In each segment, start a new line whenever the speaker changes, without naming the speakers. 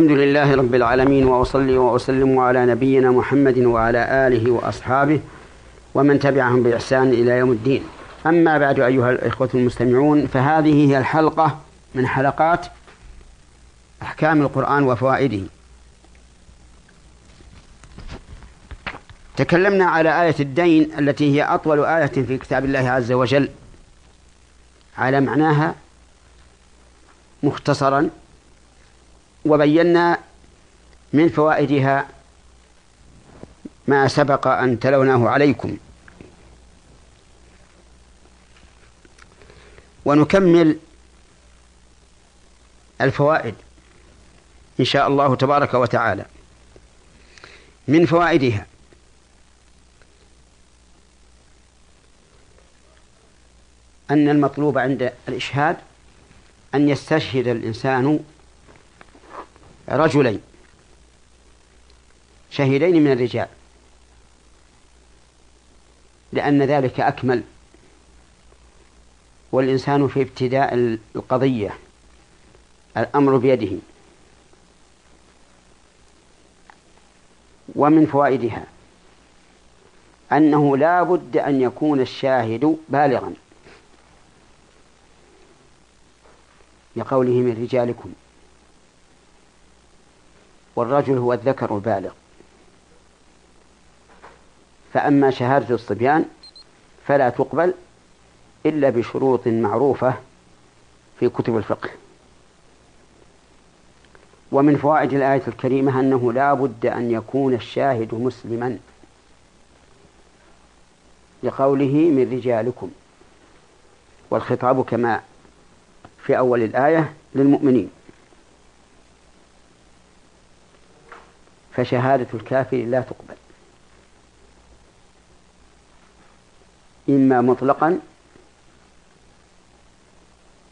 الحمد لله رب العالمين وأصلي وأسلم على نبينا محمد وعلى آله وأصحابه ومن تبعهم بإحسان إلى يوم الدين. أما بعد أيها الإخوة المستمعون فهذه هي الحلقة من حلقات أحكام القرآن وفوائده. تكلمنا على آية الدين التي هي أطول آية في كتاب الله عز وجل على معناها مختصرا وبينا من فوائدها ما سبق أن تلوناه عليكم. ونكمل الفوائد إن شاء الله تبارك وتعالى. من فوائدها أن المطلوب عند الإشهاد أن يستشهد الإنسان رجلين. شهيدين من الرجال. لأن ذلك أكمل. والإنسان في ابتداء القضية. الأمر بيده. ومن فوائدها. أنه لا بد أن يكون الشاهد بالغا. لقوله من رجالكم. والرجل هو الذكر البالغ. فأما شهادة الصبيان فلا تقبل إلا بشروط معروفة في كتب الفقه. ومن فوائد الآية الكريمة أنه لا بد أن يكون الشاهد مسلما لقوله من رجالكم. والخطاب كما في أول الآية للمؤمنين. فشهادة الكافر لا تقبل. إما مطلقا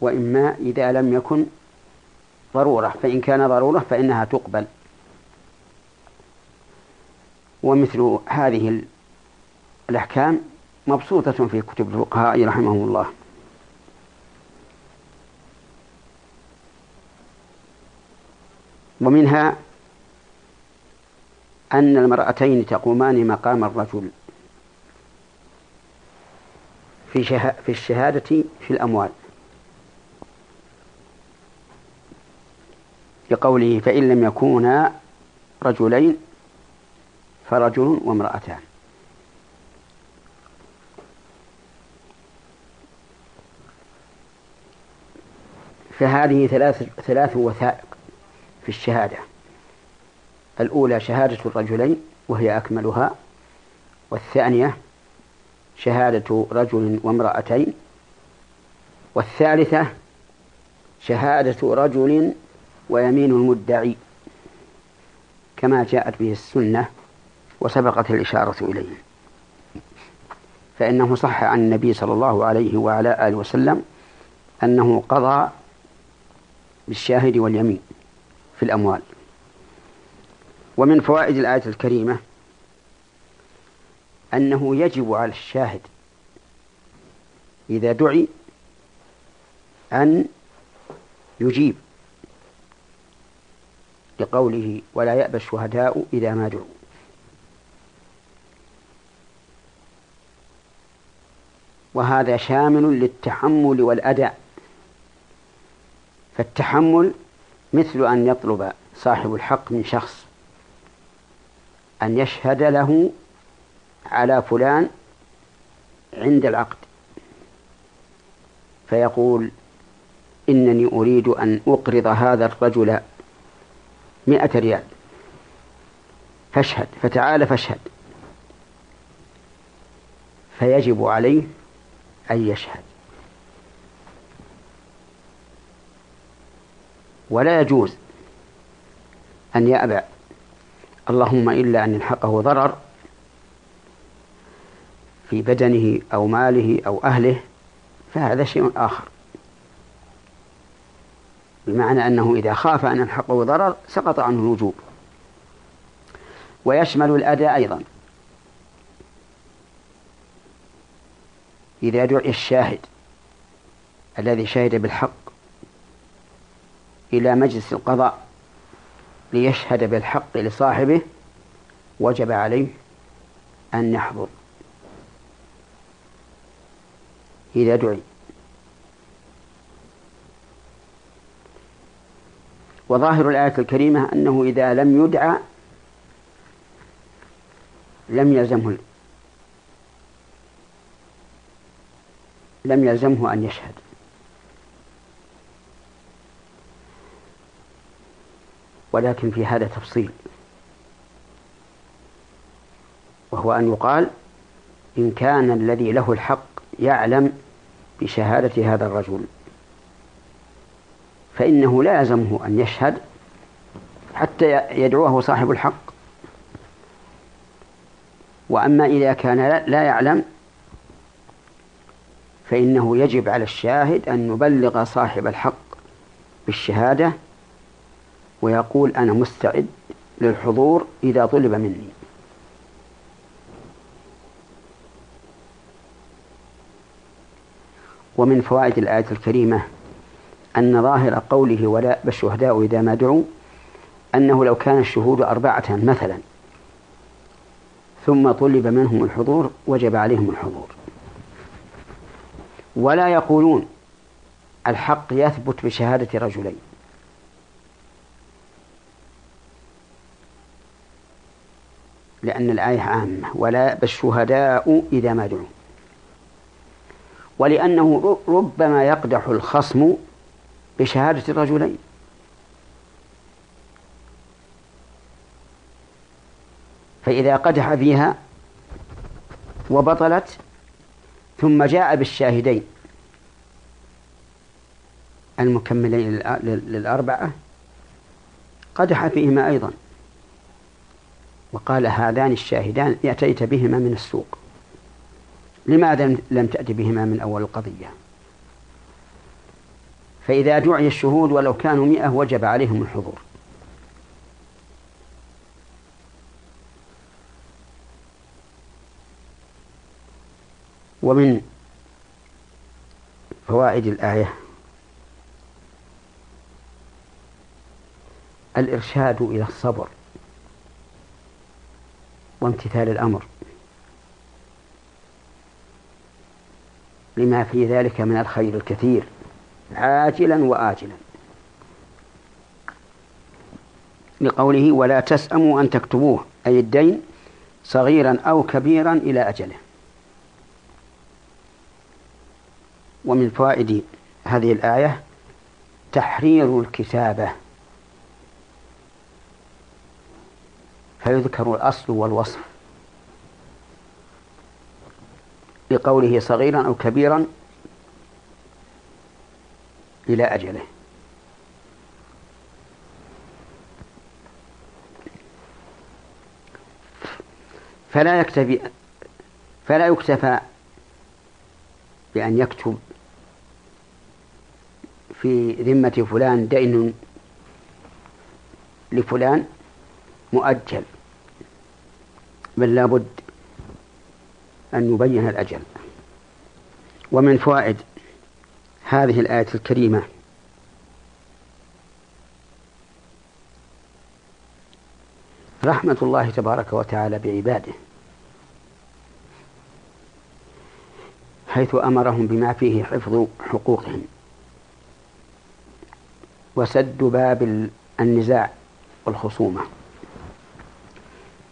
وإما إذا لم يكن ضرورة. فإن كان ضرورة فإنها تقبل. ومثل هذه الأحكام مبسوطة في كتب الفقهاء رحمهم الله. ومنها أن المرأتين تقومان مقام الرجل في في الشهادة في الأموال. لقوله فإن لم يكونا رجلين فرجل وامرأتان. فهذه ثلاث ثلاث وثائق في الشهادة. الأولى شهادة الرجلين وهي أكملها والثانية شهادة رجل وامرأتين والثالثة شهادة رجل ويمين المدعي كما جاءت به السنة وسبقت الإشارة إليه. فإنه صح عن النبي صلى الله عليه وعلى آله وسلم أنه قضى بالشاهد واليمين في الأموال. ومن فوائد الآية الكريمة أنه يجب على الشاهد إذا دعي أن يجيب لقوله ولا يأبى الشهداء إذا ما دعوا. وهذا شامل للتحمل والأداء. فالتحمل مثل أن يطلب صاحب الحق من شخص أن يشهد له على فلان عند العقد. فيقول إنني أريد أن أقرض هذا الرجل مئة ريال. فاشهد فتعال فاشهد. فيجب عليه أن يشهد. ولا يجوز أن يأبى اللهم إلا أن يلحقه ضرر في بدنه أو ماله أو أهله فهذا شيء آخر. بمعنى أنه إذا خاف أن يلحقه ضرر سقط عنه الوجوب. ويشمل الأداء أيضا. إذا دعي الشاهد الذي شهد بالحق إلى مجلس القضاء ليشهد بالحق لصاحبه وجب عليه أن يحضر. إذا دعي. وظاهر الآية الكريمة أنه إذا لم يدعى لم يلزمه لم يلزمه أن يشهد. ولكن في هذا تفصيل. وهو أن يقال إن كان الذي له الحق يعلم بشهادة هذا الرجل فإنه لا يلزمه أن يشهد حتى يدعوه صاحب الحق. وأما إذا كان لا يعلم فإنه يجب على الشاهد أن يبلغ صاحب الحق بالشهادة ويقول أنا مستعد للحضور إذا طلب مني. ومن فوائد الآية الكريمة أن ظاهر قوله ولا بالشهداء إذا ما دعوا أنه لو كان الشهود أربعة مثلا ثم طلب منهم الحضور وجب عليهم الحضور. ولا يقولون الحق يثبت بشهادة رجلين. لأن الآية عامة ولا بالشهداء إذا ما دعوا. ولأنه ربما يقدح الخصم بشهادة الرجلين. فإذا قدح فيها وبطلت ثم جاء بالشاهدين المكملين للأربعة قدح فيهما أيضا. وقال هذان الشاهدان أتيت بهما من السوق. لماذا لم تأتي بهما من أول القضية؟ فإذا دعي الشهود ولو كانوا مئة وجب عليهم الحضور. ومن فوائد الآية الإرشاد إلى الصبر. وامتثال الأمر. لما في ذلك من الخير الكثير عاجلا وآجلا. لقوله ولا تسأموا أن تكتبوه أي الدين صغيرا أو كبيرا إلى أجله. ومن فوائد هذه الآية تحرير الكتابة. فيذكر الأصل والوصف؟ لقوله صغيرا أو كبيرا إلى أجله. فلا يكتفي فلا يكتفى بأن يكتب في ذمة فلان دين لفلان مؤجل. بل لابد أن يبين الأجل. ومن فوائد هذه الآية الكريمة رحمة الله تبارك وتعالى بعباده حيث أمرهم بما فيه حفظ حقوقهم وسد باب النزاع والخصومة.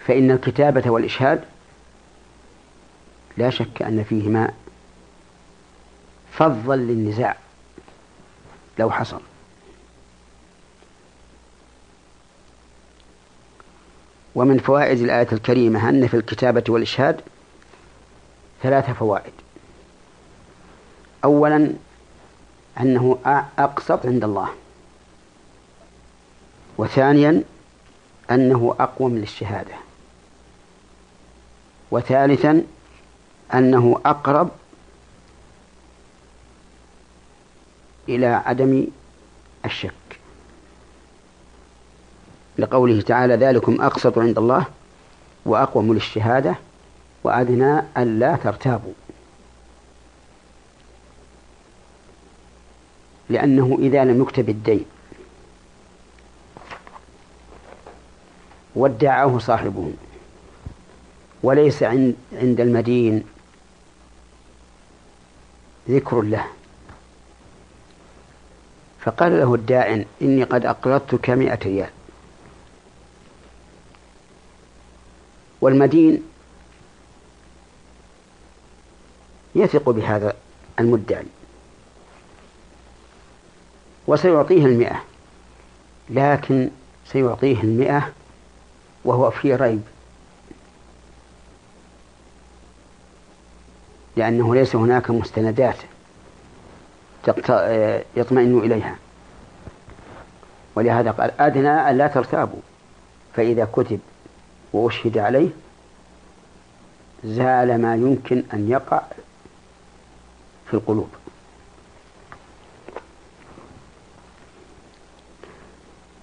فإن الكتابة والإشهاد لا شك أن فيهما فضا للنزاع لو حصل. ومن فوائد الآية الكريمة أن في الكتابة والإشهاد ثلاث فوائد. أولا أنه أقسط عند الله. وثانيا أنه أقوم للشهادة. وثالثا أنه أقرب إلى عدم الشك. لقوله تعالى ذلكم أقسط عند الله وأقوم للشهادة وأدنى ألا ترتابوا. لأنه إذا لم يكتب الدين وادعاه صاحبه وليس عند المدين. ذكر له. فقال له الدائن إني قد أقرضتك مئة ريال. والمدين يثق بهذا المدعي. وسيعطيه المئة. لكن سيعطيه المئة وهو في ريب. لأنه ليس هناك مستندات يطمئن إليها. ولهذا قال أدنى أن لا ترتابوا. فإذا كتب وأشهد عليه زال ما يمكن أن يقع في القلوب.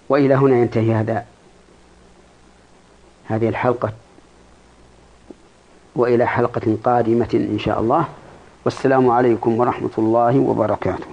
وإلى هنا ينتهي هذا هذه الحلقة. وإلى حلقة قادمة إن شاء الله. والسلام عليكم ورحمة الله وبركاته.